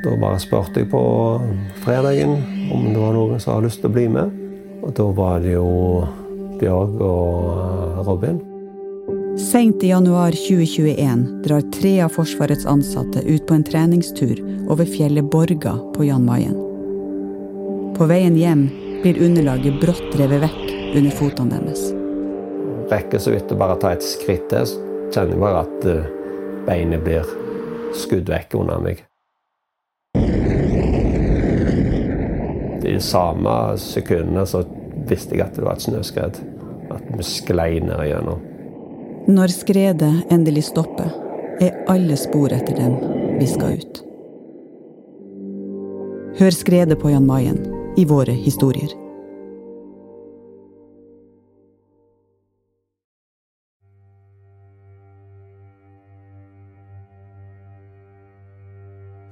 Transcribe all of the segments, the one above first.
Da bare spurte jeg på fredagen om det var noen som hadde lyst til å bli med. Og da var det jo Bjørg og Robin. Seint i januar 2021 drar tre av Forsvarets ansatte ut på en treningstur over fjellet Borga på Jan Mayen. På veien hjem blir underlaget brått revet vekk under fotene deres. Rekker så vidt å bare ta et skritt til, så kjenner jeg bare at eh, beinet blir skudd vekk under meg. I samme sekundene så visste jeg at det var et snøskred. At vi sklei ned igjennom. Når skredet endelig stopper, er alle spor etter dem viska ut. Hør skredet på Jan Mayen i våre historier.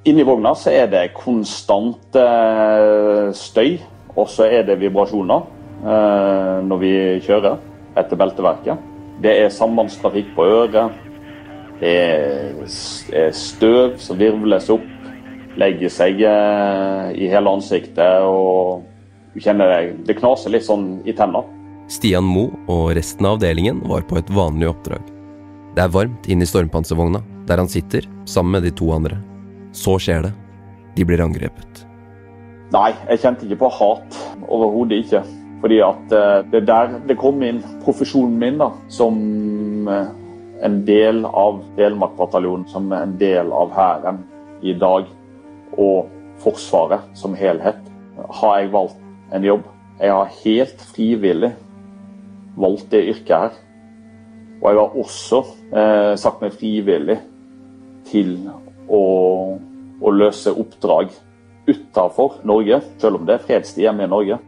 Inni vogna så er det konstant eh, støy, og så er det vibrasjoner eh, når vi kjører etter belteverket. Det er sambandstrafikk på øret. Det er støv som virvles opp, legger seg eh, i hele ansiktet. og du kjenner det, det knaser litt sånn i tenna. Stian Mo og resten av avdelingen var på et vanlig oppdrag. Det er varmt inne i stormpanservogna, der han sitter sammen med de to andre. Så skjer det. De blir angrepet. Nei, jeg kjente ikke på hat. Overhodet ikke. Fordi at eh, det der det kom inn profesjonen min da, som eh, en del av Delmark-bataljonen, som en del av Hæren i dag, og Forsvaret som helhet, har jeg valgt en jobb. Jeg har helt frivillig valgt det yrket her. Og jeg har også eh, sagt meg frivillig til å, å løse oppdrag utenfor Norge, selv om det er fredstid hjemme i Norge.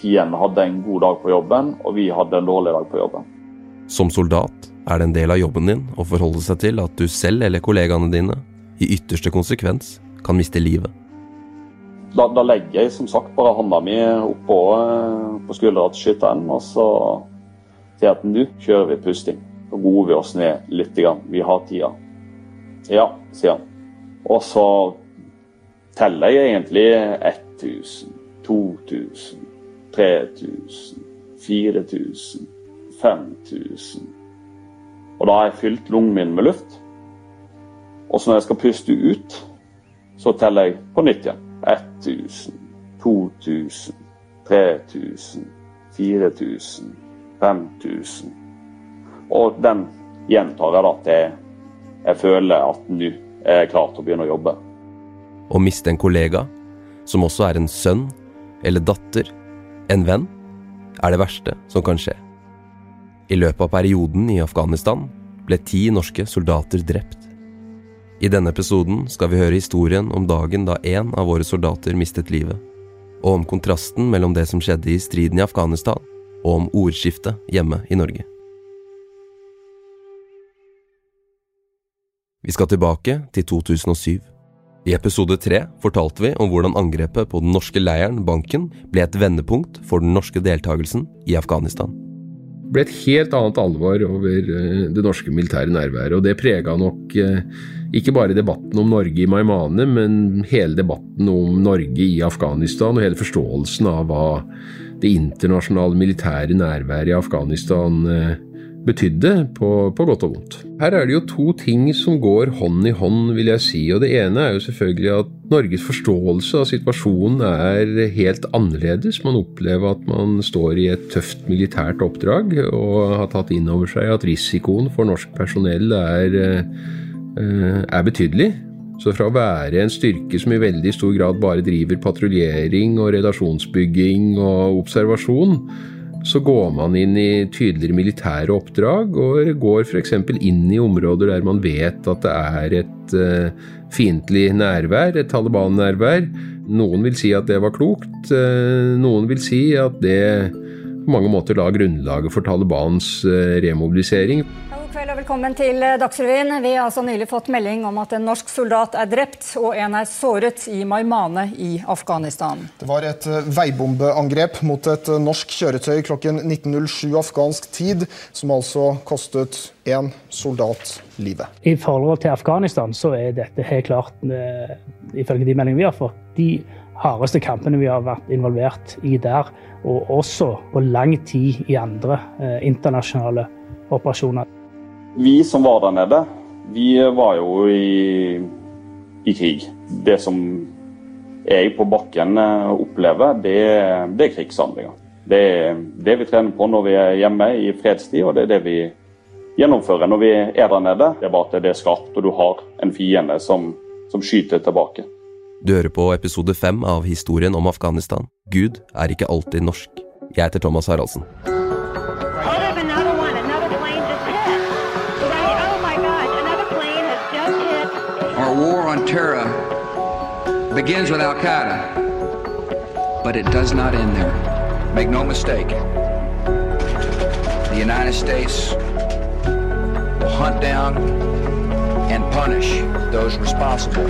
Fienden hadde en god dag på jobben, og vi hadde en dårlig dag på jobben. Som soldat er det en del av jobben din å forholde seg til at du selv eller kollegaene dine i ytterste konsekvens kan miste livet. Da, da legger jeg som sagt bare hånda mi oppå eh, på skuldra til skytteren, og så sier jeg at nå kjører vi pusting. Så roer vi oss ned litt. Grann. Vi har tida. Ja, sier han. Og så teller jeg egentlig 1000, 2000, 3000, 4000, 5000. Og da har jeg fylt lungen min med luft. Og så når jeg skal puste ut, så teller jeg på nytt igjen. 1000, 2000, 3000, 4000, 5000. Og den gjentar jeg da til jeg føler at nå er jeg klar til å begynne å jobbe. Å miste en kollega, som også er en sønn eller datter, en venn, er det verste som kan skje. I løpet av perioden i Afghanistan ble ti norske soldater drept. I denne episoden skal vi høre historien om dagen da én av våre soldater mistet livet, og om kontrasten mellom det som skjedde i striden i Afghanistan, og om ordskiftet hjemme i Norge. Vi skal tilbake til 2007. I episode tre fortalte vi om hvordan angrepet på den norske leiren Banken ble et vendepunkt for den norske deltakelsen i Afghanistan. Det ble et helt annet alvor over eh, det norske militære nærværet, og det prega nok eh, ikke bare debatten om Norge i Maimane, men hele debatten om Norge i Afghanistan og hele forståelsen av hva det internasjonale militære nærværet i Afghanistan eh, betydde, på, på, godt og vondt. Her er det jo to ting som går hånd i hånd, vil jeg si. og Det ene er jo selvfølgelig at Norges forståelse av situasjonen er helt annerledes. Man opplever at man står i et tøft militært oppdrag, og har tatt inn over seg at risikoen for norsk personell er, eh, er betydelig. Så fra å være en styrke som i veldig stor grad bare driver patruljering og relasjonsbygging og observasjon, så går man inn i tydeligere militære oppdrag, og går f.eks. inn i områder der man vet at det er et uh, fiendtlig nærvær, et Taliban-nærvær. Noen vil si at det var klokt, uh, noen vil si at det på mange måter la grunnlaget for Talibans uh, remobilisering. God kveld og velkommen til Dagsrevyen. Vi har altså nylig fått melding om at en norsk soldat er drept og en er såret i Maimane i Afghanistan. Det var et eh, veibombeangrep mot et eh, norsk kjøretøy klokken 19.07 afghansk tid, som altså kostet én soldat livet. I forhold til Afghanistan så er dette helt klart, eh, ifølge de meldingene vi har fått, de hardeste kampene vi har vært involvert i der. Og også på lang tid i andre eh, internasjonale operasjoner. Vi som var der nede, vi var jo i, i krig. Det som jeg på bakken eh, opplever, det, det er krigshandlinger. Det er det vi trener på når vi er hjemme i fredstid, og det er det vi gjennomfører når vi er der nede. Det er bare at det er skarpt, og du har en fiende som, som skyter tilbake. Du hører på episode fem av historien om Afghanistan. Gud er ikke alltid norsk. Jeg heter Thomas Haraldsen. Terror begins with Al Qaeda, but it does not end there. Make no mistake. The United States will hunt down and punish those responsible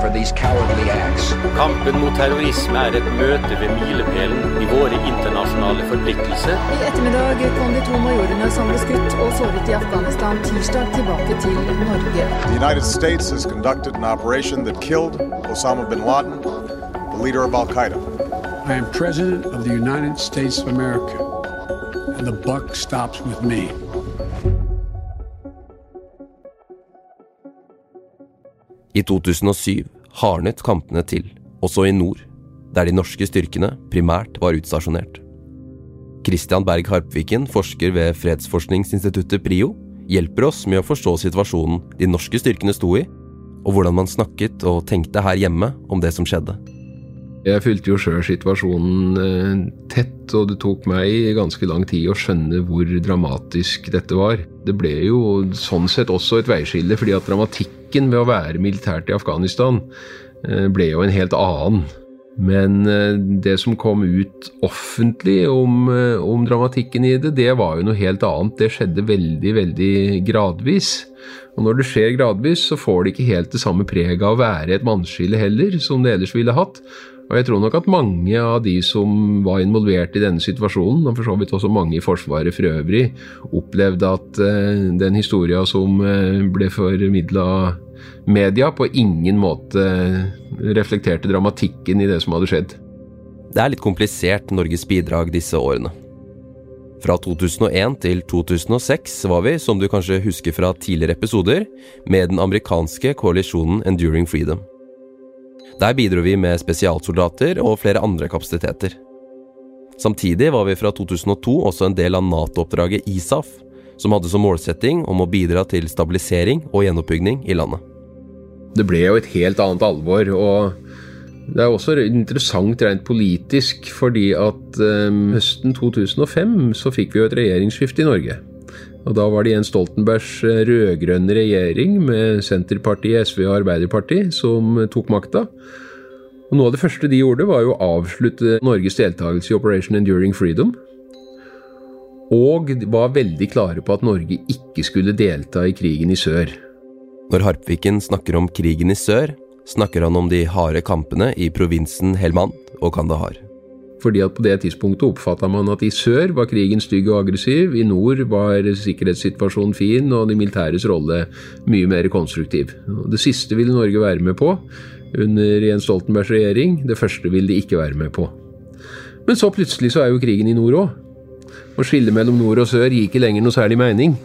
for these cowardly acts. Kampen mot terrorisme er et møte ved milepælen i våre internasjonale forpliktelser. I ettermiddag kom de to majorene som ble skutt og såret i Afghanistan tirsdag tilbake til Norge. The United States has conducted an operation that killed Osama bin Laden, the leader of Al Qaeda. I am President of the United States of America, and the buck stops with me. I 2007 hardnet kampene til, også i nord, der de norske styrkene primært var utstasjonert. Christian Berg Harpviken, forsker ved fredsforskningsinstituttet PRIO, hjelper oss med å forstå situasjonen de norske styrkene sto i, og hvordan man snakket og tenkte her hjemme om det som skjedde. Jeg fulgte jo sjøl situasjonen eh, tett, og det tok meg ganske lang tid å skjønne hvor dramatisk dette var. Det ble jo sånn sett også et veiskille, fordi at dramatikken ved å være militært i Afghanistan eh, ble jo en helt annen. Men eh, det som kom ut offentlig om, om, dramatikken i det, det var jo noe helt annet. Det skjedde veldig, veldig gradvis. Og når det skjer gradvis, så får det ikke helt det samme preget av å være et mannskille heller, som det ellers ville hatt. Og jeg tror nok at mange av de som var involvert i denne situasjonen, og for så vidt også mange i Forsvaret for øvrig, opplevde at uh, den historia som uh, ble formidla media, på ingen måte reflekterte dramatikken i det som hadde skjedd. Det er litt komplisert, Norges bidrag disse årene. Fra 2001 til 2006 var vi, som du kanskje husker fra tidligere episoder, med den amerikanske koalisjonen Enduring Freedom. Der bidro vi med spesialsoldater og flere andre kapasiteter. Samtidig var vi fra 2002 også en del av Nato-oppdraget ISAF, som hadde som målsetting om å bidra til stabilisering og gjenoppbygging i landet. Det ble jo et helt annet alvor, og det er også interessant rent politisk, fordi at um, høsten 2005 så fikk vi jo et regjeringsskifte i Norge. Og Da var det Jens Stoltenbergs eh, rød-grønne regjering med Senterpartiet, SV og Arbeiderpartiet som tok makta. Og Noe av det første de gjorde, var jo å avslutte Norges deltakelse i Operation Enduring Freedom. Og var veldig klare på at Norge ikke skulle delta i krigen i sør. Når Harpviken snakker om krigen i sør, snakker han om de harde kampene i provinsen Helmand og Kandahar. Fordi at på det tidspunktet oppfatta man at i sør var krigen stygg og aggressiv, i nord var sikkerhetssituasjonen fin og de militæres rolle mye mer konstruktiv. Det siste ville Norge være med på under Jens Stoltenbergs regjering, det første ville de ikke være med på. Men så plutselig så er jo krigen i nord òg. Og skillet mellom nord og sør gir ikke lenger noe særlig mening.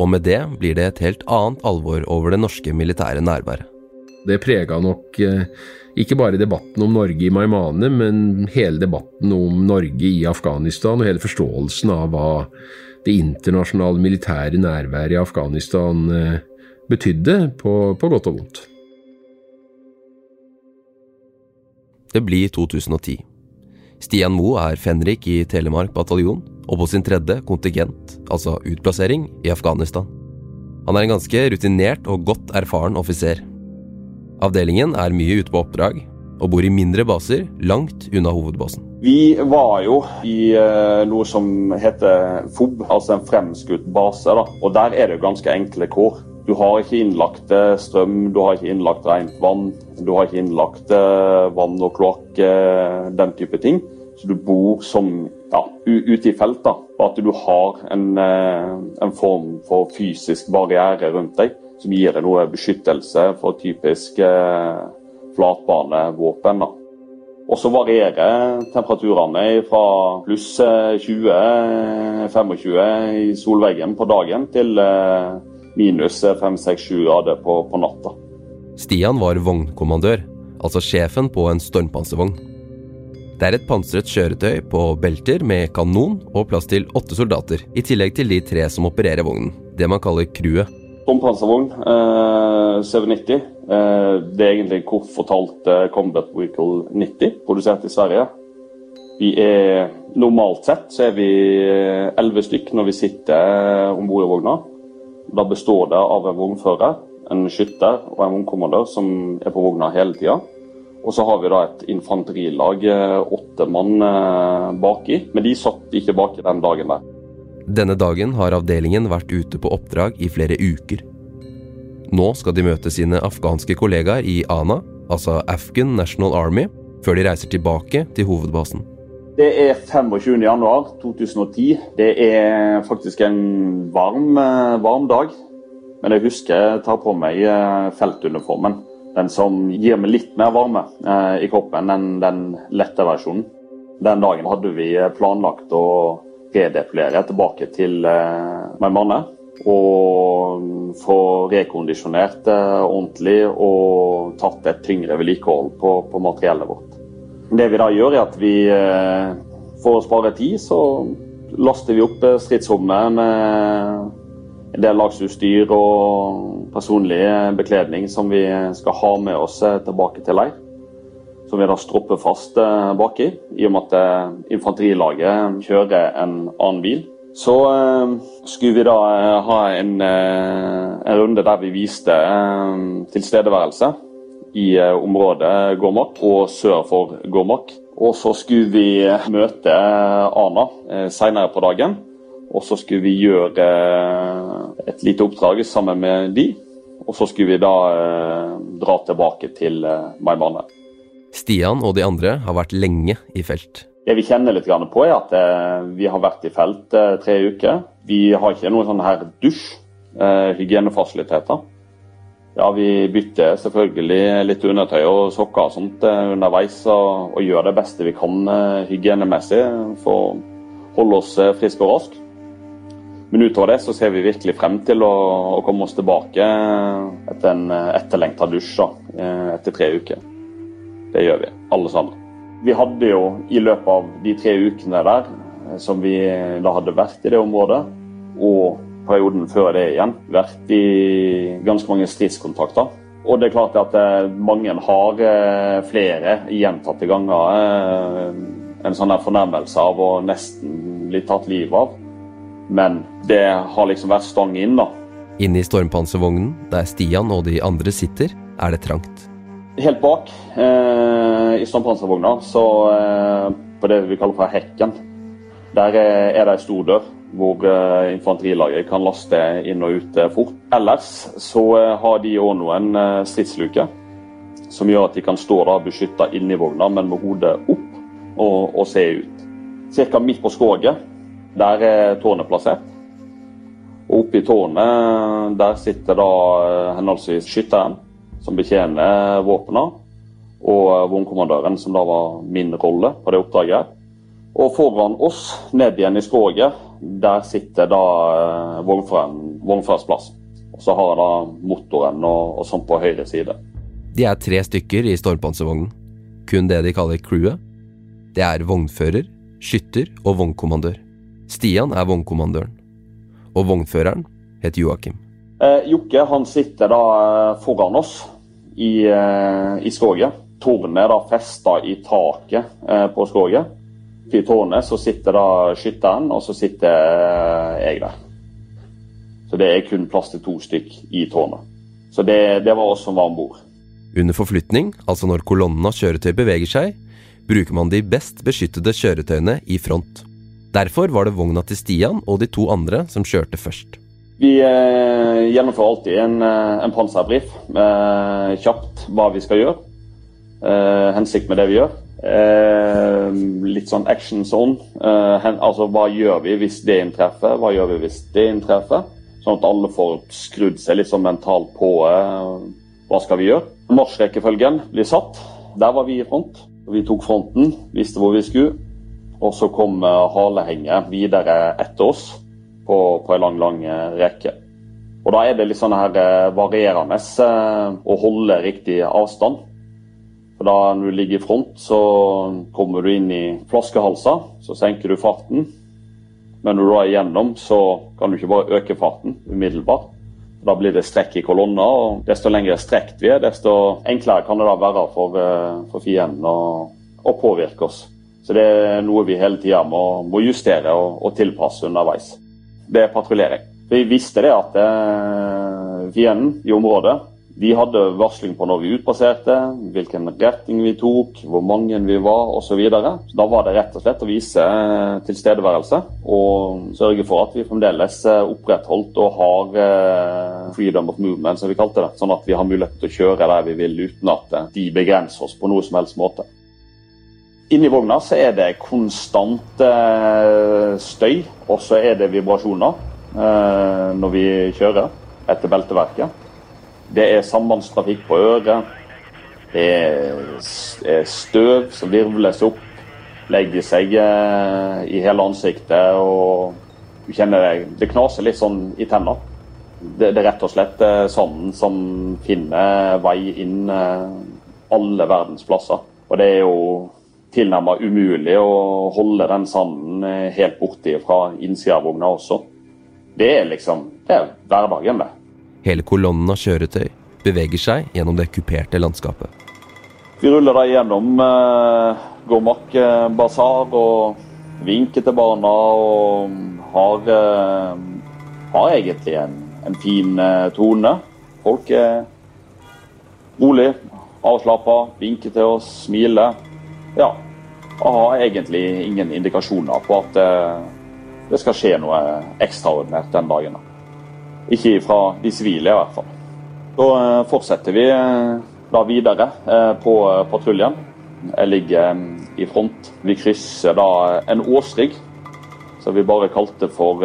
Og med det blir det et helt annet alvor over det norske militære nærværet. Det prega nok eh, ikke bare debatten om Norge i Maimane, men hele debatten om Norge i Afghanistan og hele forståelsen av hva det internasjonale militære nærværet i Afghanistan eh, betydde, på, på godt og vondt. Det blir 2010. Stian Moe er fenrik i Telemark bataljon og på sin tredje kontingent, altså utplassering, i Afghanistan. Han er en ganske rutinert og godt erfaren offiser. Avdelingen er mye ute på oppdrag, og bor i mindre baser langt unna hovedbasen. Vi var jo i uh, noe som heter FOB, altså en fremskutt base. da, og Der er det jo ganske enkle kår. Du har ikke innlagt eh, strøm, du har ikke innlagt rent vann, du har ikke innlagt uh, vann og kloakk, den type ting. Så du bor som ja, ute i felt. da, og At du har en, en form for fysisk barriere rundt deg som gir deg noe beskyttelse for typisk flatbanevåpen. da. Og så varierer temperaturene fra pluss 20-25 i solveggen på dagen til eh, minus 5-6-7 grader på, på natta. Stian var vognkommandør, altså sjefen på en stormpanservogn. Det er et pansret kjøretøy på belter med kanon og plass til åtte soldater, i tillegg til de tre som opererer vognen, det man kaller crewet. Stormpanservogn eh, 790 Eh, det er egentlig kort fortalt eh, Combat Vehicle 90, produsert i Sverige. Vi er Normalt sett så er vi eh, elleve stykk når vi sitter om bord i vogna. Da består det av en vognfører, en skytter og en vognkommandør som er på vogna hele tida. Og så har vi da et infanterilag, åtte mann baki. Men de satt ikke baki den dagen der. Denne dagen har avdelingen vært ute på oppdrag i flere uker. Nå skal de møte sine afghanske kollegaer i ANA, altså Afghan National Army, før de reiser tilbake til hovedbasen. Det er 25.1.2010. Det er faktisk en varm, eh, varm, dag. Men jeg husker jeg tar på meg eh, feltuniformen. Den som gir meg litt mer varme eh, i kroppen enn den lette versjonen. Den dagen hadde vi planlagt å redeployere tilbake til Meymaneh og få rekondisjonert det ordentlig og tatt et tyngre vedlikehold på, på, materiellet vårt. Det vi da gjør, er at vi eh, for å spare tid, så laster vi opp stridsrommet med en del lagsutstyr og personlig bekledning som vi skal ha med oss tilbake til leir. Som vi da stropper fast eh, baki, i og med at infanterilaget kjører en annen bil. Så uh, skulle vi da ha en, en, runde der vi viste tilstedeværelse i området Gormak og sør for Gormak. Og så skulle vi møte Ana senere på dagen. Og så skulle vi gjøre et lite oppdrag sammen med de. Og så skulle vi da dra tilbake til Maimane. Stian og de andre har vært lenge i felt. Det vi kjenner litt på, er at eh, vi har vært i felt eh, tre uker. Vi har ikke noen sånn her dusj, eh, hygienefasiliteter. Ja, Vi bytter selvfølgelig litt undertøy og sokker og sånt underveis og, og gjør det beste vi kan hygienemessig for å holde oss friske og raske. Men utover det så ser vi virkelig frem til å, å komme oss tilbake etter en etterlengta dusj etter tre uker. Det gjør vi, alle sammen. Vi hadde jo i løpet av de tre ukene der eh, som vi da hadde vært i det området, og perioden før det igjen, vært i ganske mange stridskontakter. Og det er klart at eh, mange har eh, flere gjentatte ganger en sånn fornærmelse av å nesten bli tatt livet av. Men det har liksom vært stang inn, da. Inne i stormpanservognen, der Stian og de andre sitter, er det trangt. Helt bak eh, i stormpanservogna, så eh, på det vi kaller for hekken, der eh, er det ei stor dør hvor eh, infanterilaget kan laste inn og ut eh, fort. Ellers så eh, har de òg noen stridsluker som gjør at de kan stå da beskytta inni vogna, men med hodet opp og, og se ut. Ca. midt på skroget, der er tårnet plassert. Og oppe i tårnet der sitter da henholdsvis skytteren som betjener våpnene, og vognkommandøren, som da var min rolle på det oppdraget. Og foran oss, ned igjen i skroget, der sitter da eh, vognførerens plass. Og så har jeg da motoren og, og sånn på høyre side. De er tre stykker i stormpanservognen. Kun det de kaller crewet. Det er vognfører, skytter og vognkommandør. Stian er vognkommandøren. Og vognføreren heter Joakim. Eh, Jokke han sitter da eh, foran oss i, eh, i skroget. Tårnet er festa i taket eh, på skroget. I tårnet så sitter da skytteren, og så sitter eh, jeg der. Så det er kun plass til to stykk i tårnet. Så det, det var oss som var om bord. Under forflytning, altså når kolonnen av kjøretøy beveger seg, bruker man de best beskyttede kjøretøyene i front. Derfor var det vogna til Stian og de to andre som kjørte først. Vi eh, gjennomfører alltid en, eh, en panserbrif eh, kjapt hva vi skal gjøre. Eh, hensikt med det vi gjør. Eh, litt sånn action zone. Eh, hen, altså hva gjør vi hvis det inntreffer, hva gjør vi hvis det inntreffer? Sånn at alle får skrudd seg litt sånn mentalt på hva skal vi gjøre. Marsjrekkefølgen blir satt. Der var vi i front. Vi tok fronten, visste hvor vi skulle. Og så kom halehenget videre etter oss på, på en lang, lang rekke. Og Da er det litt sånn her varierende å holde riktig avstand. For da Når du ligger i front, så kommer du inn i flaskehalser. Så senker du farten. Men når du er igjennom, så kan du ikke bare øke farten umiddelbart. Da blir det strekk i kolonna, og desto lengre strekt vi er, desto enklere kan det da være for, eh, for fienden å, å, påvirke oss. Så det er noe vi hele tida må, må, justere og, og, tilpasse underveis. Det er patruljering. Vi visste det at eh, fienden i området de hadde varsling på når vi utpasserte, hvilken retning vi tok, hvor mange vi var osv. Da var det rett og slett å vise eh, tilstedeværelse og sørge for at vi fremdeles eh, opprettholdt og har freedom of movement, som vi kalte det. Sånn at vi har mulighet til å kjøre der vi vil uten at de begrenser oss på noe som helst måte. Inni vogna så er det konstant støy, og så er det vibrasjoner når vi kjører etter belteverket. Det er sambandstrafikk på øret. Det er støv som virvles opp, legger seg eh, i hele ansiktet. og du kjenner det, det knaser litt sånn i tenna. Det, det, er rett og slett eh, sanden som finner vei inn eh, alle verdens plasser. Og det er jo tilnærmet umulig å holde den sanden helt borti fra innsida av vogna også. Det er liksom det er hverdagen, det. Hele kolonnen av kjøretøy beveger seg gjennom det kuperte landskapet. Vi ruller da gjennom eh, Gomak eh, basar og vinker til barna og har, eh, har egentlig en, en, fin eh, tone. Folk er rolig, avslappa, vinker til oss, smiler. Ja. Og har egentlig ingen indikasjoner på at eh, det skal skje noe ekstraordinært den dagen. Ikke fra de sivile, i hvert fall. Da eh, fortsetter vi eh, da videre på patruljen. Jeg ligger i front. Vi krysser da en åsrygg som vi bare kalte for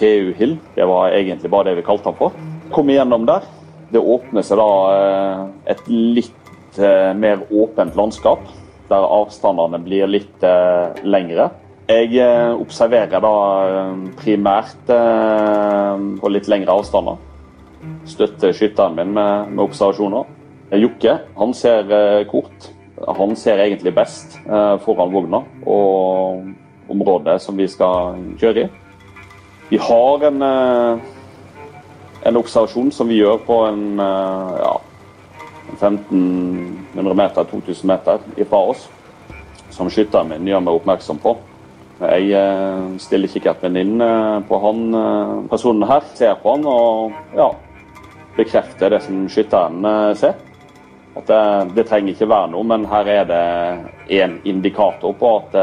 TU Hill. Det var egentlig bare det vi kalte den for. Kom igjennom der. Det åpner seg da et litt mer åpent landskap, der avstandene blir litt lengre. Jeg eh, observerer da eh, primært eh, på litt lengre avstander. Støtter skytteren min med, med observasjoner. Jokke han ser kort. Han ser egentlig best foran vogna og området som vi skal kjøre i. Vi har en, en observasjon som vi gjør på en ja, 1500 meter, 2000 meter ifra oss, som skytteren min gjør meg oppmerksom på. Jeg eh, stiller kikkerten inn eh, på han eh, personen her, ser på han og ja, bekrefter det som skytteren ser. At det, det, trenger ikke være noe, men her er det en indikator på at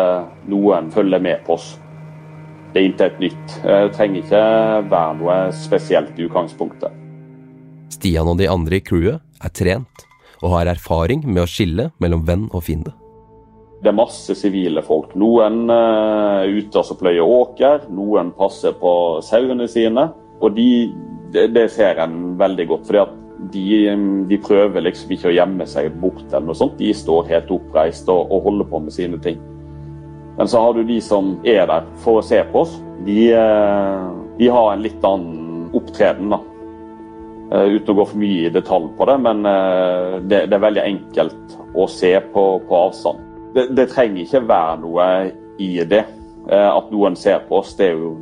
noen følger med på oss. Det er ikke et nytt. Det trenger ikke være noe spesielt i utgangspunktet. Stian og de andre i crewet er trent og har erfaring med å skille mellom venn og fiende. Det er masse sivile folk. Noen er uh, ute og pløyer åker, noen passer på sauene sine. Og de, det, ser en veldig godt. fordi de, de, prøver liksom ikke å gjemme seg bort eller noe sånt. De står helt oppreist og, og, holder på med sine ting. Men så har du de som er der for å se på oss. De, uh, de har en litt annen opptreden, da. Uh, uten å gå for mye i detalj på det, men det, det, er veldig enkelt å se på, på avstand det, det, trenger ikke være noe i det. Eh, at noen ser på oss, det er jo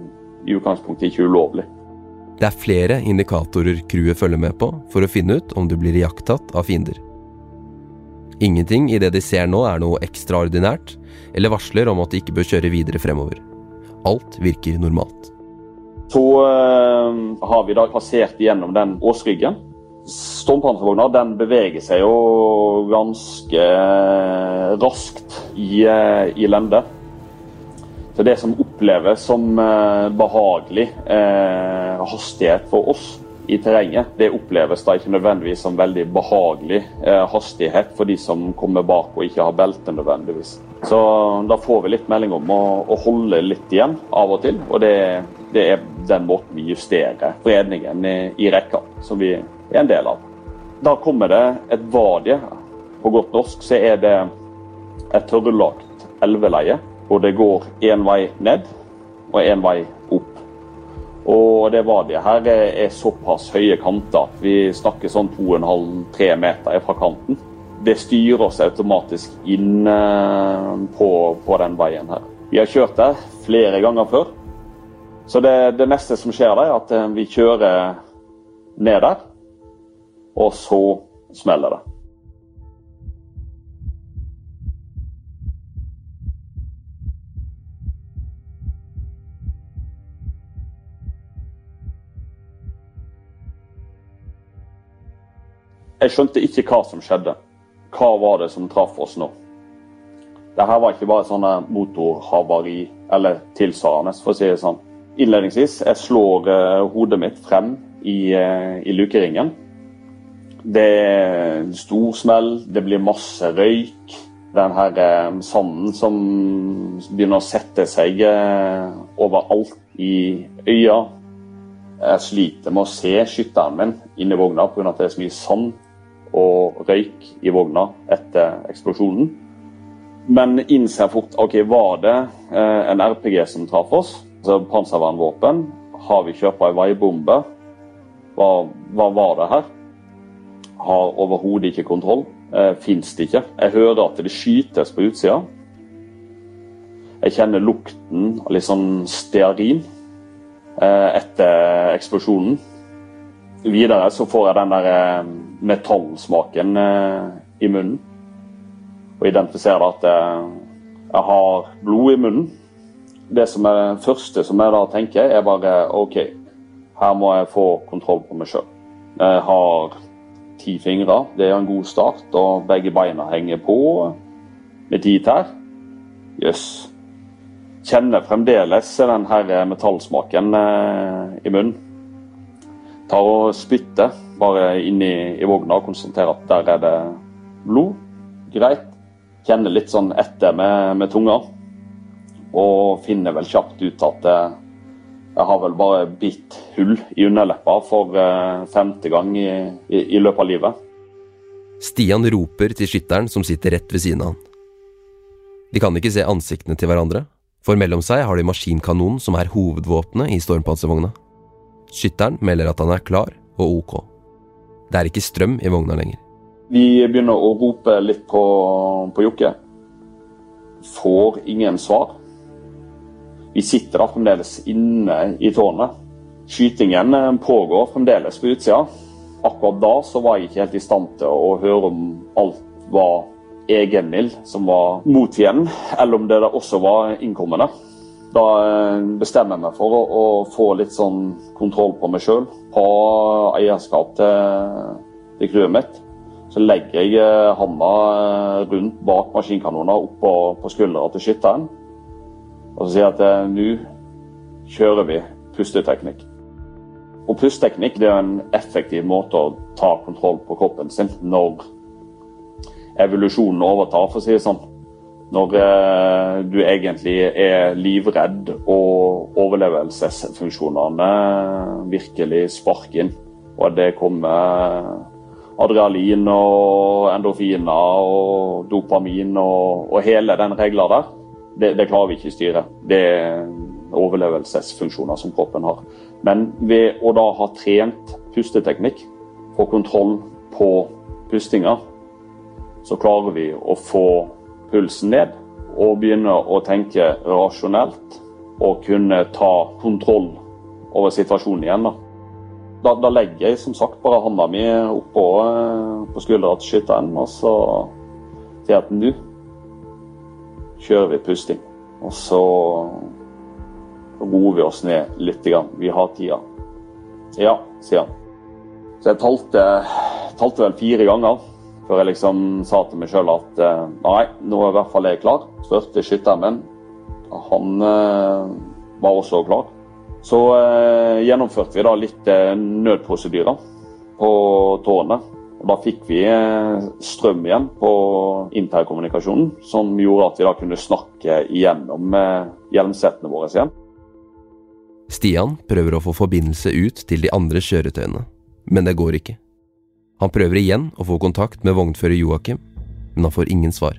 i utgangspunktet ikke ulovlig. Det er flere indikatorer crewet følger med på for å finne ut om du blir iakttatt av fiender. Ingenting i det de ser nå er noe ekstraordinært, eller varsler om at de ikke bør kjøre videre fremover. Alt virker normalt. Så øh, har vi da passert gjennom den åsryggen. Stormpanservogna den beveger seg jo ganske raskt i, eh, i lende. Så det som oppleves som eh, behagelig eh, hastighet for oss i terrenget, det oppleves da ikke nødvendigvis som veldig behagelig eh, hastighet for de som kommer bak og ikke har belte nødvendigvis. Så da får vi litt melding om å, å holde litt igjen av og til, og det, det er den måten vi justerer fredningen i, i rekka, som vi er en del av. Da kommer det et vadie. På godt norsk så er det et tørrlagt elveleie hvor det går én vei ned og én vei opp. Og det vadiet her er såpass høye kanter at vi snakker sånn 2,5-3 meter fra kanten. Det styrer oss automatisk inn eh, på, på, den veien her. Vi har kjørt der flere ganger før. Så det, det neste som skjer, er at eh, vi kjører ned der, og så smeller det. Jeg skjønte ikke hva som skjedde. Hva var det som traff oss nå? Dette var ikke bare sånne motorhavari eller tilsvarende, for å si det sånn. Innledningsvis jeg slår uh, hodet mitt frem i, uh, i lukeringen. Det er en stor smell, det blir masse røyk. Den her uh, sanden som begynner å sette seg overalt i øya. Jeg sliter med å se skytteren min inni vogna pga. at det er så mye sand og røyk i vogna etter eksplosjonen. Men innser fort ok, var det eh, en RPG som traff oss. Altså Panservernvåpen. Har vi kjøpt ei veibombe? Hva, hva, var det her? Har overhodet ikke kontroll. Eh, Fins det ikke. Jeg hører at det skytes på utsida. Jeg kjenner lukten av litt sånn stearin eh, etter eksplosjonen. Videre så får jeg den der eh, metallsmaken eh, i munnen. Og identifiserer at eh, jeg har blod i munnen. Det som er det første som jeg da tenker, er bare OK, her må jeg få kontroll på meg sjøl. Jeg har ti fingre, det er en god start, og begge beina henger på med ti tær. Jøss. Yes. Kjenner fremdeles den her metallsmaken i munnen tar og spytter bare inn i, i vogna og konstaterer at der er det blod. Greit. Kjenner litt sånn etter med, med tunga. Og finner vel kjapt ut at eh, jeg har vel bare bitt hull i underleppa for eh, femte gang i, i, i løpet av livet. Stian roper til skytteren som sitter rett ved siden av han. De kan ikke se ansiktene til hverandre, for mellom seg har de maskinkanonen som er hovedvåpenet i stormpanservogna. Skytteren melder at han er klar og ok. Det er ikke strøm i vogna lenger. Vi begynner å rope litt på, på Jokke. Får ingen svar. Vi sitter da fremdeles inne i tårnet. Skytingen eh, pågår fremdeles på utsida. Akkurat da så var jeg ikke helt i stand til å høre om alt var egenmild som var mot fienden, eller om det også var innkommende. Da eh, bestemmer jeg meg for å, å få litt sånn kontroll på meg sjøl. Ha eierskap til, til crewet mitt. Så legger jeg eh, handa eh, rundt bak maskinkanoner oppå på skuldra til skytteren. Og så sier jeg at nå kjører vi pusteteknikk. Og pusteteknikk er en effektiv måte å ta kontroll på kroppen sin når evolusjonen overtar, for å si det sånn. Når eh, du egentlig er livredd og overlevelsesfunksjonene virkelig sparker inn, og det kommer adrenalin og endorfiner og dopamin og, og hele den regla der, det, det, klarer vi ikke å styre. Det er overlevelsesfunksjoner som kroppen har. Men ved å da ha trent pusteteknikk, få kontroll på pustinga, så klarer vi å få pulsen ned og begynne å tenke rasjonelt og kunne ta kontroll over situasjonen igjen. Da, da, da legger jeg som sagt bare hånda mi oppå eh, på skuldra til skytteren og så sier at nå kjører vi pusting. Og så roer vi oss ned litt. Vi har tida. Ja, sier han. Så jeg talte, talte vel fire ganger Før jeg liksom sa til meg sjøl at eh, nei, nå er i hvert fall jeg klar. Spurte skytteren min. Han eh, var også klar. Så eh, gjennomførte vi da litt eh, nødprosedyrer på tårnet. Og Da fikk vi eh, strøm igjen på interkommunikasjonen, som gjorde at vi da kunne snakke igjennom hjelmsettene våre igjen. Stian prøver å få forbindelse ut til de andre kjøretøyene, men det går ikke. Han prøver igjen å få kontakt med vognfører Joakim, men han får ingen svar.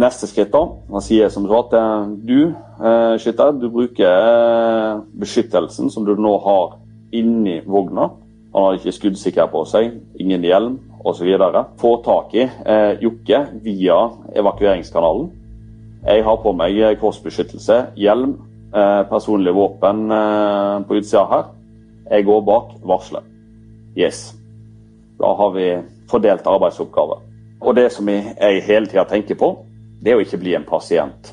Neste skritt da, han sier som så at eh, du, eh, skytter, du bruker eh, beskyttelsen som du nå har inni vogna. Han har ikke skuddsikker på seg, ingen hjelm osv. Få tak i eh, Jokke via evakueringskanalen. Jeg har på meg eh, korsbeskyttelse, hjelm, eh, personlig våpen eh, på utsida her. Jeg går bak varsler. Yes. Da har vi fordelt arbeidsoppgaver. Og det som jeg, hele tida tenker på, det er å ikke bli en pasient.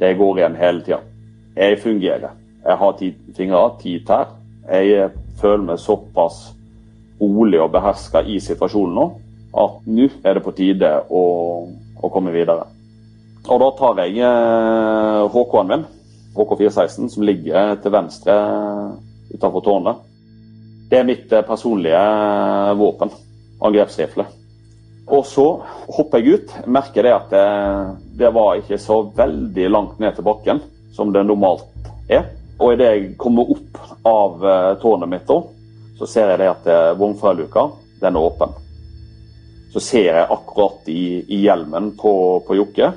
Det går igjen hele tida. Jeg fungerer. Jeg har ti fingre, ti tær. Jeg føler meg såpass rolig og beherska i situasjonen nå at nå er det på tide å, å komme videre. Og da tar jeg eh, HK-en min, HK416, som ligger til venstre utenfor tårnet. Det er mitt eh, personlige våpen. Angrepsrifle. Og så hopper jeg ut. Merker det at det, det, var ikke så veldig langt ned til bakken som det normalt er. Og idet jeg kommer opp av tårnet mitt, så ser jeg det at vognfraluka den er åpen. Så ser jeg akkurat i, i hjelmen på, på Jokke.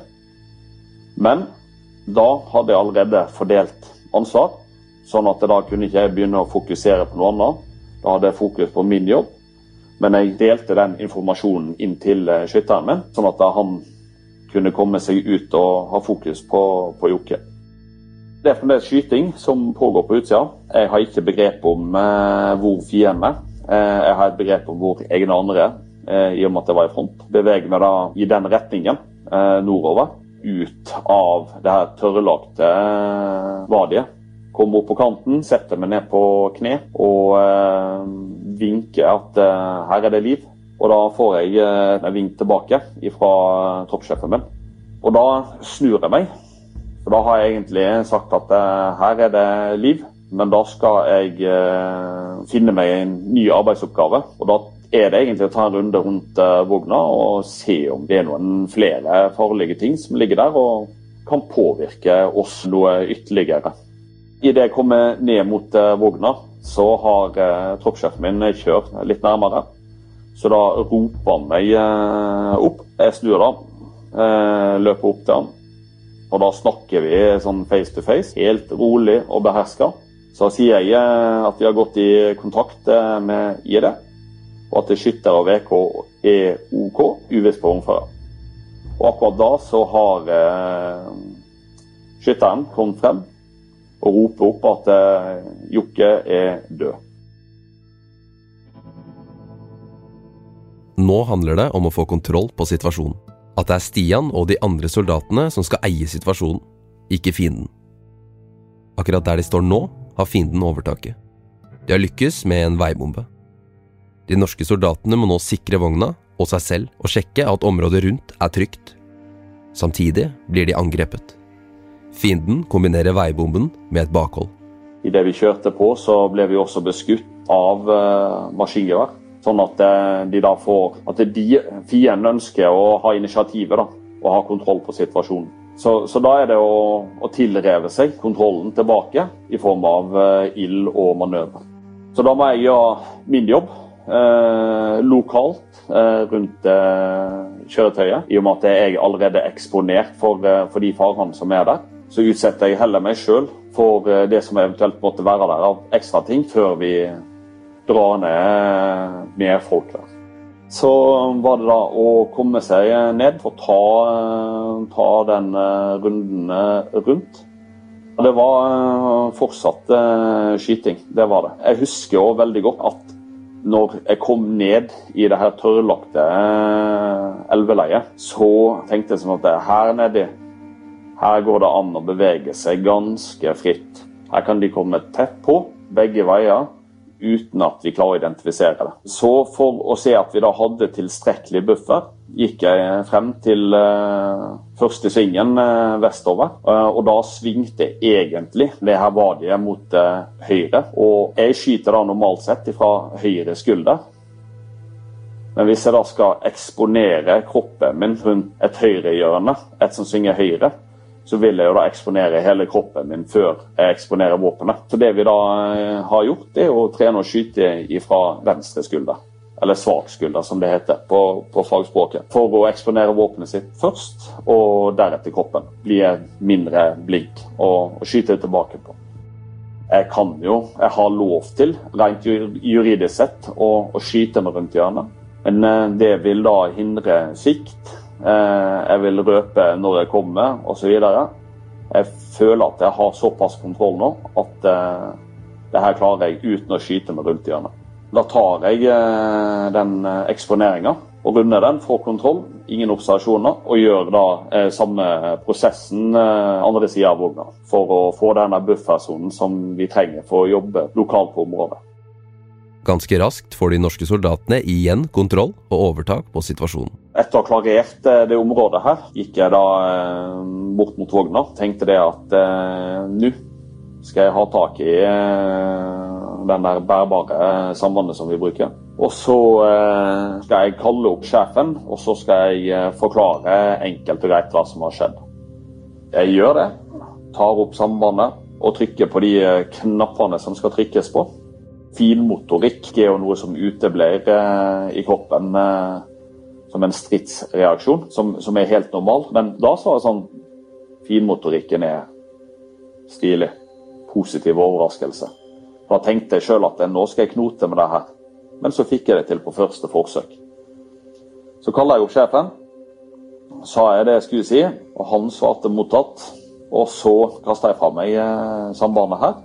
Men da hadde jeg allerede fordelt ansvar, sånn at da kunne ikke jeg begynne å fokusere på noe annet. Da hadde jeg fokus på min jobb. Men jeg delte den informasjonen inn til eh, skytteren min, sånn at han kunne komme seg ut og ha fokus på, på Jokke. Det er fremdeles skyting som pågår på utsida. Jeg har ikke begrep om eh, hvor fienden er. Eh, jeg har et begrep om hvor egne andre er, eh, i og med at jeg var i front. Beveger meg da i den retningen, eh, nordover. Ut av det her tørrlagte eh, vadiet. Kommer opp på kanten, setter meg ned på kne og eh, vinker at eh, her er det liv. Og da får jeg eh, en vink tilbake fra troppssjefen min. Og da snur jeg meg. For da har jeg egentlig sagt at eh, her er det liv, men da skal jeg eh, finne meg en ny arbeidsoppgave. Og da er det egentlig å ta en runde rundt eh, vogna og se om det er noen flere farlige ting som ligger der og kan påvirke oss noe ytterligere. Idet jeg kommer ned mot eh, vogna, så har eh, troppssjefen min kjørt litt nærmere. Så da roper han meg eh, opp. Jeg snur da, eh, løper opp til han. Og da snakker vi sånn face to face, helt rolig og beherska. Så sier jeg eh, at vi har gått i kontakt eh, med ID, og at skytter og VK er OK, uvisst på vognfører. Og akkurat da så har eh, skytteren kommet frem og roper opp at eh, Jokke er død. Nå handler det om å få kontroll på situasjonen. At det er Stian og de andre soldatene som skal eie situasjonen, ikke fienden. Akkurat der de står nå, har fienden overtaket. De har lykkes med en veibombe. De norske soldatene må nå sikre vogna og seg selv og sjekke at området rundt er trygt. Samtidig blir de angrepet. Fienden kombinerer veibomben med et bakhold. Idet vi kjørte på, så ble vi også beskutt av uh, maskingevær. Sånn at uh, de da får At de, fienden ønsker å ha initiativet da, og ha kontroll på situasjonen. Så, så da er det å, å, tilreve seg kontrollen tilbake i form av uh, ild og manøver. Så da må jeg gjøre min jobb lokalt rundt kjøretøyet, i og med at jeg allerede er eksponert for, for de farene som er der så utsetter jeg heller meg sjøl for det som eventuelt måtte være der av ekstra ting, før vi drar ned mer folk der. Så var det da å komme seg ned og ta, ta den runden rundt. Det var fortsatt skyting, det var det. Jeg husker òg veldig godt at når jeg kom ned i det her tørrlagte elveleiet, så tenkte jeg sånn at her nedi her går det an å bevege seg ganske fritt. Her kan de komme tett på, begge veier, uten at vi klarer å identifisere det. Så for å se at vi da hadde tilstrekkelig buffer, gikk jeg frem til uh, første svingen uh, vestover. Uh, og da svingte egentlig det her vadiet mot høyre. Og jeg skyter da normalt sett fra høyre skulder. Men hvis jeg da skal eksponere kroppen min rundt et høyrehjørne, et som svinger høyre, så vil jeg jo da eksponere hele kroppen min før jeg eksponerer våpenet. Så det vi da eh, har gjort, det er å trene å skyte ifra venstre skulder. Eller svak skulder, som det heter på, på fagspråket. For å eksponere våpenet sitt først, og deretter kroppen. Bli mindre blink og, og skyte tilbake på. Jeg kan jo, jeg har lov til, rent juridisk sett, å, å skyte meg rundt hjørnet. Men eh, det vil da hindre sikt jeg vil røpe når jeg kommer osv. Jeg føler at jeg har såpass kontroll nå at eh, det her klarer jeg uten å skyte meg rundt hjørnet. Da tar jeg eh, den eksponeringa og runder den, får kontroll, ingen observasjoner, og gjør da samme prosessen andre sida av vogna for å få denne buffersonen som vi trenger for å jobbe lokalt på området. Ganske raskt får de norske soldatene igjen kontroll og overtak på situasjonen. Etter å ha klarert eh, det området her, gikk jeg da eh, bort mot vogna. Tenkte det at eh, nå skal jeg ha tak i eh, den der bærbare sambandet som vi bruker. Og så eh, skal jeg kalle opp sjefen, og så skal jeg eh, forklare enkelt og greit hva som har skjedd. Jeg gjør det. Tar opp sambandet og trykker på de knappene som skal trykkes på finmotorikk er jo noe som uteblir eh, i kroppen eh, som en stridsreaksjon, som, som, er helt normal. Men da så er det sånn Finmotorikken er stilig. Positiv overraskelse. Da tenkte jeg sjøl at nå skal jeg knote med det her. Men så fikk jeg det til på første forsøk. Så kaller jeg opp sjefen. Sa jeg det jeg skulle si, og han svarte mottatt. Og så kasta jeg fra meg eh, sambandet her.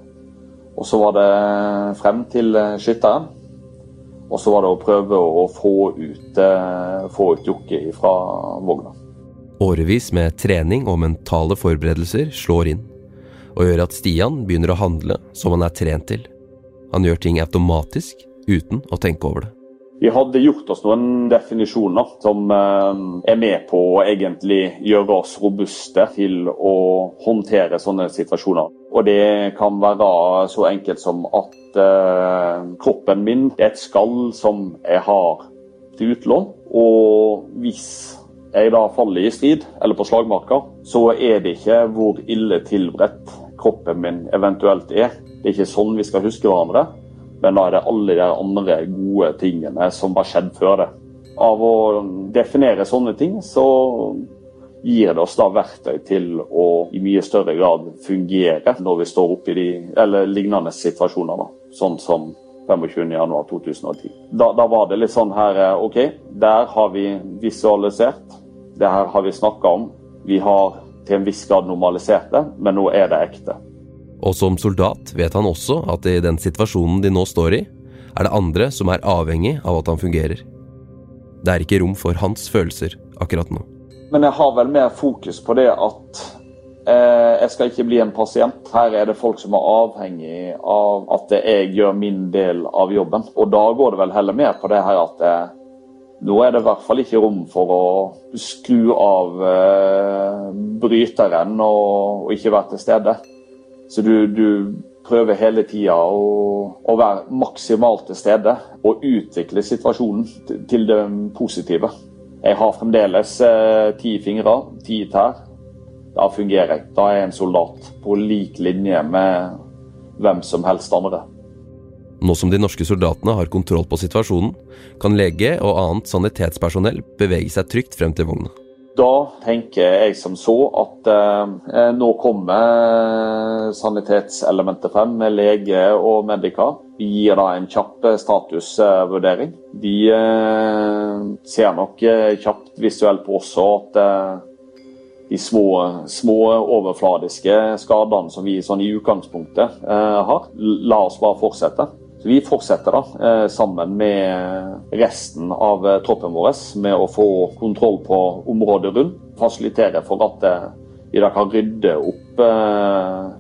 Og så var det frem til eh, skytteren. Og så var det å prøve å få ut, eh, få ut Jokke fra vogna. Årevis med trening og mentale forberedelser slår inn, og gjør at Stian begynner å handle som han er trent til. Han gjør ting automatisk, uten å tenke over det. Vi hadde gjort oss noen definisjoner som eh, er med på å egentlig gjøre oss robuste til å håndtere sånne situasjoner. Og det kan være så enkelt som at eh, kroppen min er et skall som jeg har til utlån. Og hvis jeg da faller i strid, eller på slagmarka, så er det ikke hvor ille tilberedt kroppen min eventuelt er. Det er ikke sånn vi skal huske hverandre. Men da er det alle de andre gode tingene som har skjedd før det. Av å definere sånne ting, så gir det oss da verktøy til å i mye større grad fungere når vi står oppe i de eller lignende situasjoner. da, Sånn som 25.1.2010. Da, da var det litt sånn her eh, OK, der har vi visualisert. Det her har vi snakka om. Vi har til en viss grad normalisert det, men nå er det ekte. Og som soldat vet han også at i den situasjonen de nå står i, er det andre som er avhengig av at han fungerer. Det er ikke rom for hans følelser akkurat nå. Men jeg har vel mer fokus på det at eh, jeg skal ikke bli en pasient. Her er det folk som er avhengig av at jeg gjør min del av jobben. Og da går det vel heller mer på det her at eh, nå er det i hvert fall ikke rom for å skru av eh, bryteren og, og ikke være til stede. Så du, du prøver hele tida å, å, være maksimalt til stede og utvikle situasjonen til det positive. Jeg har fremdeles eh, ti fingre, ti tær. Da fungerer jeg. Da er jeg en soldat på lik linje med hvem som helst andre. Nå som de norske soldatene har kontroll på situasjonen, kan lege og annet sanitetspersonell bevege seg trygt frem til vogna. Da tenker jeg som så at eh, nå kommer sanitetselementet frem med lege og Medica. Vi gir da en kjapp statusvurdering. De eh, ser nok eh, kjapt visuelt på også at eh, de små, små, overfladiske skadene som vi sånn i utgangspunktet eh, har. La oss bare fortsette. Så Vi fortsetter da, sammen med resten av troppen vår med å få kontroll på området rundt. Fasilitere for at vi da kan rydde opp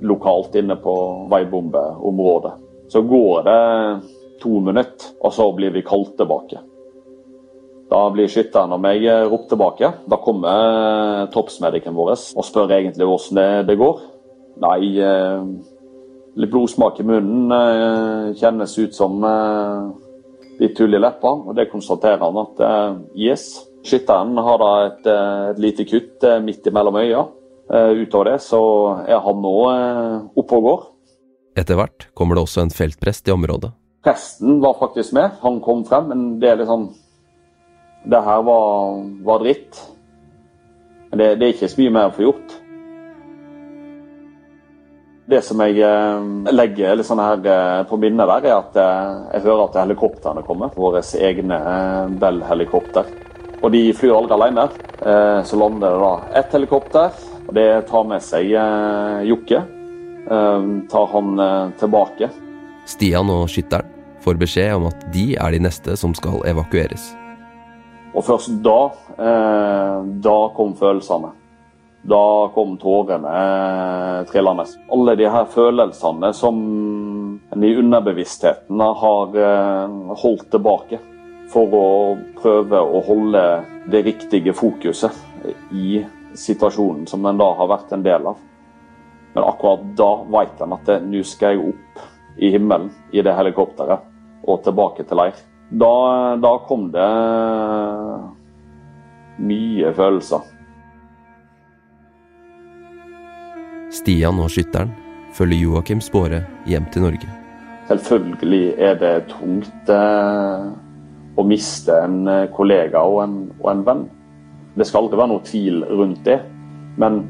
lokalt inne på veibombeområdet. Så går det to minutter, og så blir vi kalt tilbake. Da blir skytteren og meg ropt tilbake. Da kommer toppsmedikken vår og spør egentlig hvordan det, går. Nei, eh, litt blodsmak i munnen eh, kjennes ut som eh, litt hull i leppa, og det konstaterer han at eh, yes. Skytteren har da et, eh, et lite kutt eh, midt imellom øya. Utover det så er han nå oppe og går. Etter hvert kommer det også en feltprest i området. Presten var faktisk med. Han kom frem, men det er litt liksom Det her var, var dritt. Det, det, er ikke så mye mer å få gjort. Det som jeg eh, legger sånn eh, på minnet der, er at eh, jeg hører at helikoptrene kommer. Våre egne Bell-helikopter. Og de flyr aldri alene. Så lander det da ett helikopter. og Det tar med seg Jokke. Tar han tilbake. Stian og skytteren får beskjed om at de er de neste som skal evakueres. Og først da, da kom følelsene. Da kom tårene eh, trillende. Alle de her følelsene som en i underbevisstheten har eh, holdt tilbake for å prøve å holde det riktige fokuset i situasjonen som en da har vært en del av. Men akkurat da vet en at nå skal jeg opp i himmelen i det helikopteret og tilbake til leir. Da, da kom det mye følelser. Stian og skytteren følger Joakim Spåre hjem til Norge. Selvfølgelig er det tungt eh, å miste en eh, kollega og en, og en, venn. Det skal aldri være noe tvil rundt det. Men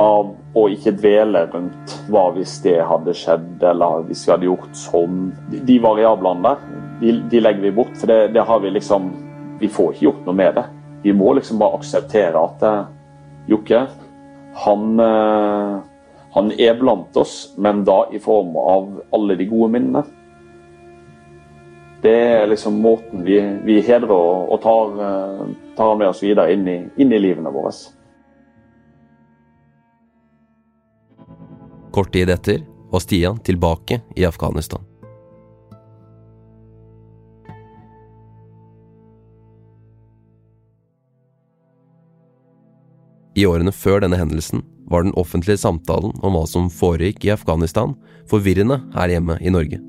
av å ikke dvele rundt hva hvis det hadde skjedd, eller hvis vi hadde gjort sånn De, de variablene der, de, de, legger vi bort. For det, det, har vi liksom Vi får ikke gjort noe med det. Vi må liksom bare akseptere at eh, Jokke, han, eh, han er blant oss, men da i form av alle de gode minnene. Det er liksom måten vi, vi hedrer og, og tar, eh, tar, med oss videre inn i, inn i livene våre. Kort tid etter var Stian tilbake i Afghanistan. I årene før denne hendelsen var den offentlige samtalen om hva som foregikk i Afghanistan, forvirrende her hjemme i Norge.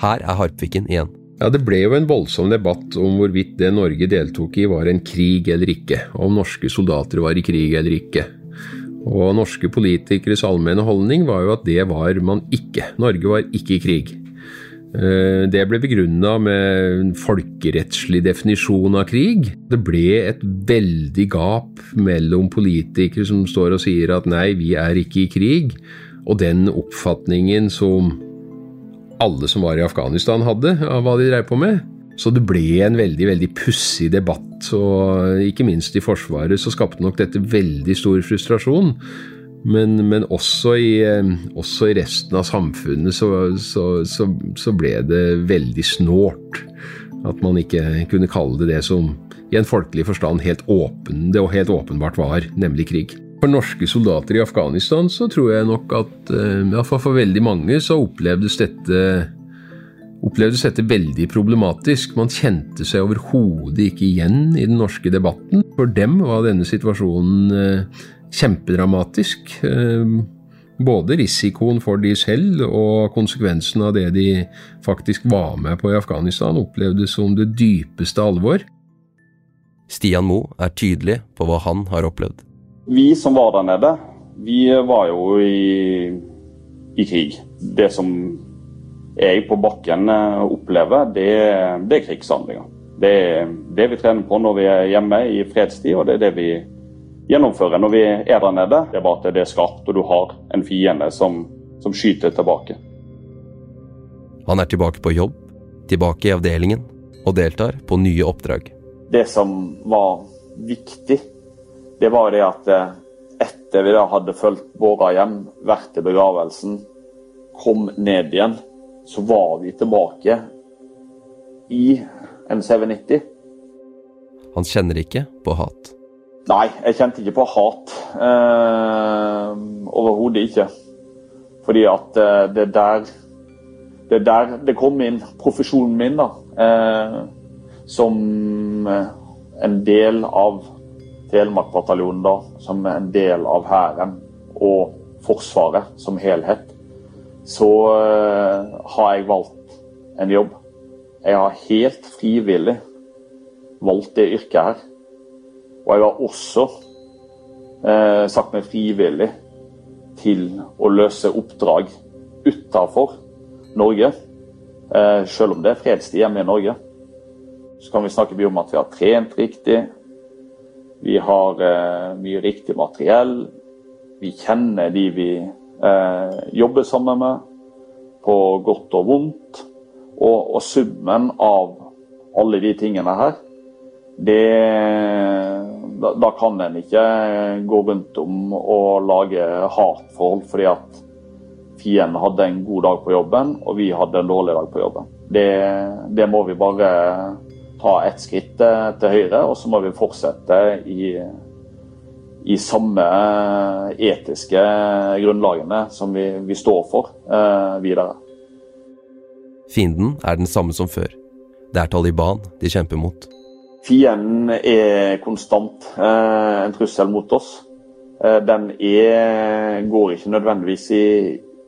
Her er Harpviken igjen. Ja, Det ble jo en voldsom debatt om hvorvidt det Norge deltok i var en krig eller ikke, om norske soldater var i krig eller ikke. Og norske politikeres allmenne holdning var jo at det var man ikke. Norge var ikke i krig. Eh, det ble begrunna med en folkerettslig definisjon av krig. Det ble et veldig gap mellom politikere som står og sier at nei, vi er ikke i krig, og den oppfatningen som alle som var i Afghanistan hadde av hva de dreiv på med. Så det ble en veldig veldig pussig debatt, og ikke minst i Forsvaret så skapte nok dette veldig stor frustrasjon. Men, men også, i, eh, også, i, resten av samfunnet så, så, så, så, ble det veldig snålt. At man ikke kunne kalle det det som i en folkelig forstand helt åpen, det og helt åpenbart var, nemlig krig. For norske soldater i Afghanistan så tror jeg nok at eh, iallfall for veldig mange så opplevdes dette opplevdes dette veldig problematisk. Man kjente seg overhodet ikke igjen i den norske debatten. For dem var denne situasjonen eh, kjempedramatisk. Ehm, både risikoen for de selv og konsekvensen av det de faktisk var med på i Afghanistan, opplevdes som det dypeste alvor. Stian Moe er tydelig på hva han har opplevd. Vi som var der nede, vi var jo i, i krig. Det som jeg på bakken eh, opplever, det, det er krigshandlinger. Det er det vi trener på når vi er hjemme i fredstid, og det er det vi gjennomføre når vi er der nede. Det er bare at det er skarpt, og du har en fiende som, som skyter tilbake. Han er tilbake på jobb, tilbake i avdelingen, og deltar på nye oppdrag. Det som var viktig, det var det at eh, etter vi da hadde fulgt våre hjem, vært til begravelsen, kom ned igjen, så var vi tilbake i en CV90. Han kjenner ikke på hat. Nei, jeg kjente ikke på hat. Eh, Overhodet ikke. Fordi at eh, det der det er der det kom inn, profesjonen min, da. Eh, som eh, en del av Telemark-bataljonen, da. Som en del av Hæren og Forsvaret som helhet. Så eh, har jeg valgt en jobb. Jeg har helt frivillig valgt det yrket her. Og jeg har også eh, sagt meg frivillig til å løse oppdrag utafor Norge. Eh, selv om det er fredstid hjemme i Norge. Så kan vi snakke mye om at vi har trent riktig. Vi har eh, mye riktig materiell. Vi kjenner de vi eh, jobber sammen med, på godt og vondt. Og, og summen av alle de tingene her det, da, da, kan en ikke gå rundt om og lage hatforhold fordi at fienden hadde en god dag på jobben, og vi hadde en dårlig dag på jobben. Det, det må vi bare ta ett skritt til høyre, og så må vi fortsette i, i samme etiske grunnlagene som vi, vi står for eh, videre. Fienden er den samme som før. Det er Taliban de kjemper mot. Fienden er konstant eh, en trussel mot oss. Eh, den er, går ikke nødvendigvis i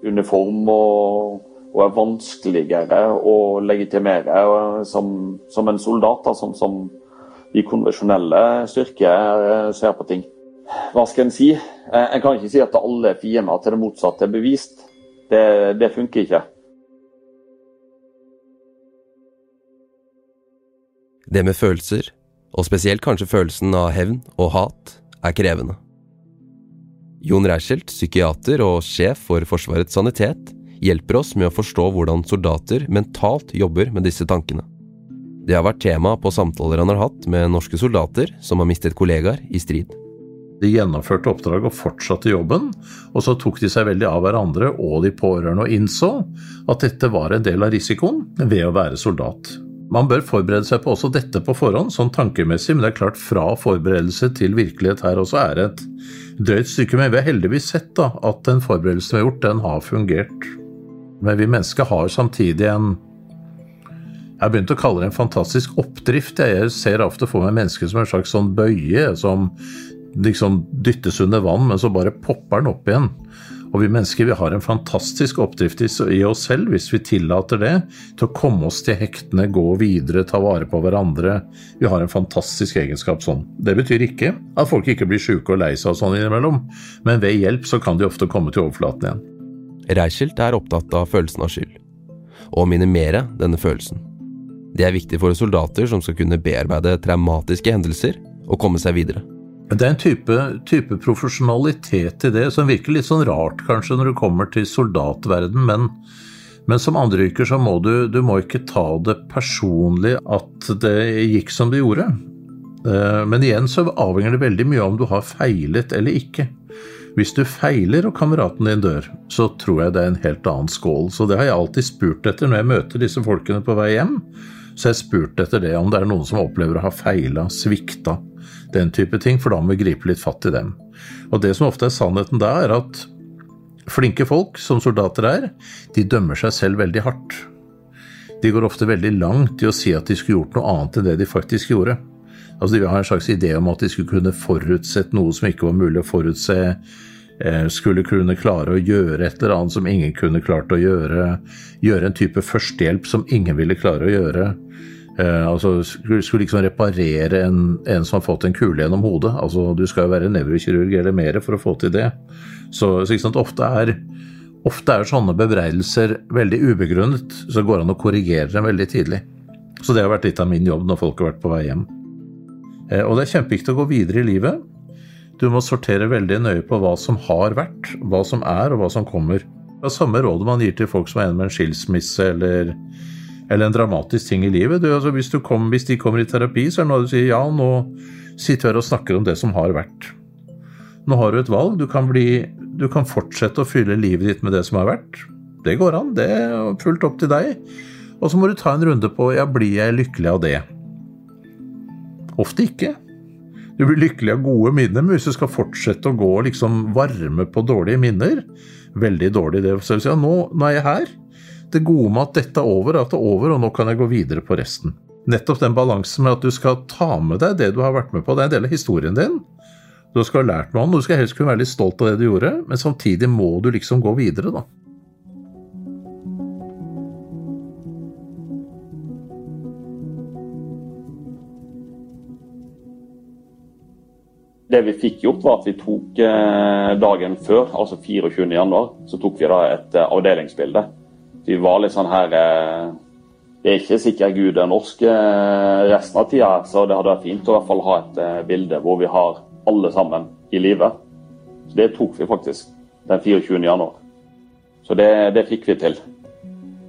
uniform og, og er vanskeligere å legitimere eh, som, som en soldat, da, sånn som de konvensjonelle styrker ser på ting. Hva skal en si? En kan ikke si at alle fiender til det motsatte er bevist. Det, det funker ikke. Det med følelser, og spesielt kanskje følelsen av hevn og hat, er krevende. Jon Reichelt, psykiater og sjef for Forsvarets sanitet, hjelper oss med å forstå hvordan soldater mentalt jobber med disse tankene. Det har vært tema på samtaler han har hatt med norske soldater som har mistet kollegaer i strid. De gjennomførte oppdraget og fortsatte jobben, og så tok de seg veldig av hverandre og de pårørende og innså at dette var en del av risikoen ved å være soldat. Man bør forberede seg på også dette på forhånd, sånn tankemessig, men det er klart fra forberedelse til virkelighet her også er et drøyt stykke. Men vi har heldigvis sett da, at den forberedelsen vi har gjort, den har fungert. Men vi mennesker har samtidig en jeg har begynt å kalle det en fantastisk oppdrift. Jeg ser ofte for meg mennesker som en slags sånn bøye som liksom dyttes under vann, men så bare popper den opp igjen. Og vi mennesker vi har en fantastisk oppdrift i oss selv, hvis vi tillater det, til å komme oss til hektene, gå videre, ta vare på hverandre. Vi har en fantastisk egenskap sånn. Det betyr ikke at folk ikke blir sjuke og lei seg og sånn innimellom, men ved hjelp så kan de ofte komme til overflaten igjen. Reichelt er opptatt av følelsen av skyld, og minimere denne følelsen. Det er viktig for soldater som skal kunne bearbeide traumatiske hendelser og komme seg videre. Det er en type, type, profesjonalitet i det som virker litt sånn rart kanskje når du kommer til soldatverden, men, men som andre yrker så må du, du må ikke ta det personlig at det gikk som det gjorde. Eh, men igjen så avhenger det veldig mye om du har feilet eller ikke. Hvis du feiler og kameraten din dør, så tror jeg det er en helt annen skål. Så det har jeg alltid spurt etter når jeg møter disse folkene på vei hjem. Så jeg spurte etter det, om det er noen som opplever å ha feila, svikta den type ting, for da må vi gripe litt fatt i dem. Og det som ofte er sannheten da, er at flinke folk, som soldater er, de dømmer seg selv veldig hardt. De går ofte veldig langt i å si at de skulle gjort noe annet enn det de faktisk gjorde. Altså De har en slags idé om at de skulle kunne forutsett noe som ikke var mulig å forutse. Eh, skulle kunne klare å gjøre et eller annet som ingen kunne klart å gjøre. Gjøre en type førstehjelp som ingen ville klare å gjøre. Eh, altså, skulle liksom reparere en, en, som har fått en kule gjennom hodet. Altså, du skal jo være nevrokirurg eller mer for å få til det. Så, så sant, ofte, er, ofte er sånne bebreidelser veldig ubegrunnet, så går det an å korrigere dem veldig tidlig. Så det har vært litt av min jobb når folk har vært på vei hjem. Eh, og det er kjempeviktig å gå videre i livet. Du må sortere veldig nøye på hva som har vært, hva som er, og hva som kommer. Det er samme rådet man gir til folk som er gjennom en skilsmisse eller eller en dramatisk ting i livet. Du, altså, hvis, kom, hvis, de kommer i terapi, så er det noe du sier ja, nå sitter vi her og snakker om det som har vært. Nå har du et valg. Du kan, bli, du kan fortsette å fylle livet ditt med det som har vært. Det går an. Det er fullt opp til deg. Og så må du ta en runde på ja, blir jeg lykkelig av det? Ofte ikke. Du blir lykkelig av gode minner, men hvis du skal fortsette å gå og liksom varme på dårlige minner Veldig dårlig det. Så si, at nå, nå er jeg her. det gode med at dette er over, at det er over, og nå kan jeg gå videre på resten. Nettopp den balansen med at du skal ta med deg det du har vært med på. Det er en del av historien din. Du skal ha lært noe om, du skal helst kunne være litt stolt av det du gjorde, men samtidig må du liksom gå videre, da. Det vi fikk gjort, var at vi tok eh, dagen før, altså 24. januar, så tok vi da et eh, avdelingsbilde. Vi var litt sånn her eh, Det er ikke sikkert Gud er norsk resten av tida, så det hadde vært fint å i hvert fall ha et bilde hvor vi har alle sammen i live. Så Det tok vi faktisk den 24. januar. Så det, det fikk vi til.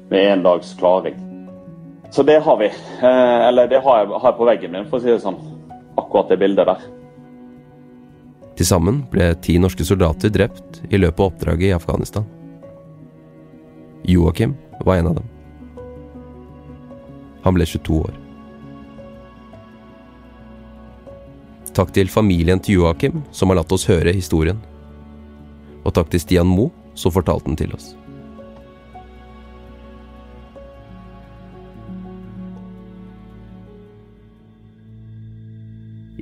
Med én dags klaring. Så det har vi. eller det har jeg, har jeg på veggen min, for å si det sånn. Akkurat det bildet der. Til sammen ble ti norske soldater drept i løpet av oppdraget i Afghanistan. Joakim var en av dem. Han ble 22 år. Takk til familien til Joakim, som har latt oss høre historien. Og takk til Stian Mo, som fortalte den til oss.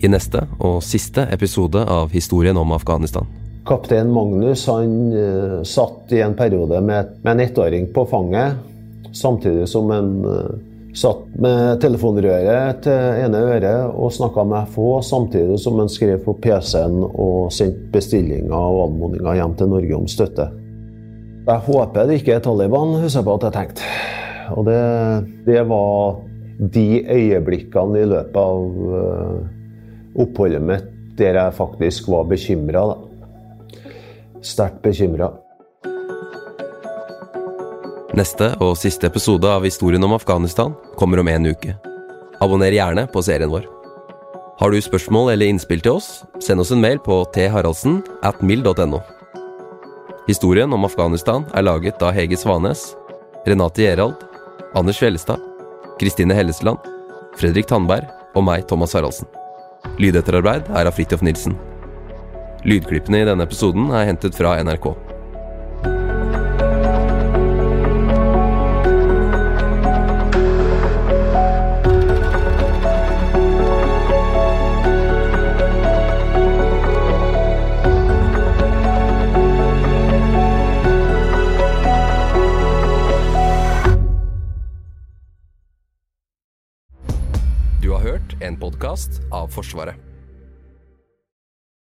I neste og siste episode av Historien om Afghanistan. Kaptein Magnus han uh, satt i en periode med, en ettåring på fanget, samtidig som han uh, satt med telefonrøret til ene øret og snakka med få, samtidig som han skrev på PC-en og sendte bestillinger og anmodninger hjem til Norge om støtte. Jeg håper det ikke er Taliban, husker jeg på at jeg tenkte. Og det, det var de øyeblikkene i løpet av uh, oppholdet mitt der jeg faktisk var bekymra. Sterkt bekymra. Neste og siste episode av Historien om Afghanistan kommer om en uke. Abonner gjerne på serien vår. Har du spørsmål eller innspill til oss, send oss en mail på tharaldsen at mild.no. Historien om Afghanistan er laget av Hege Svanes, Renate Gjerald, Anders Fjellestad, Kristine Hellesland, Fredrik Tandberg og meg, Thomas Haraldsen. Lydetterarbeid er av Fridtjof Nilsen. Lydklippene i denne episoden er hentet fra NRK. En podkast av Forsvaret.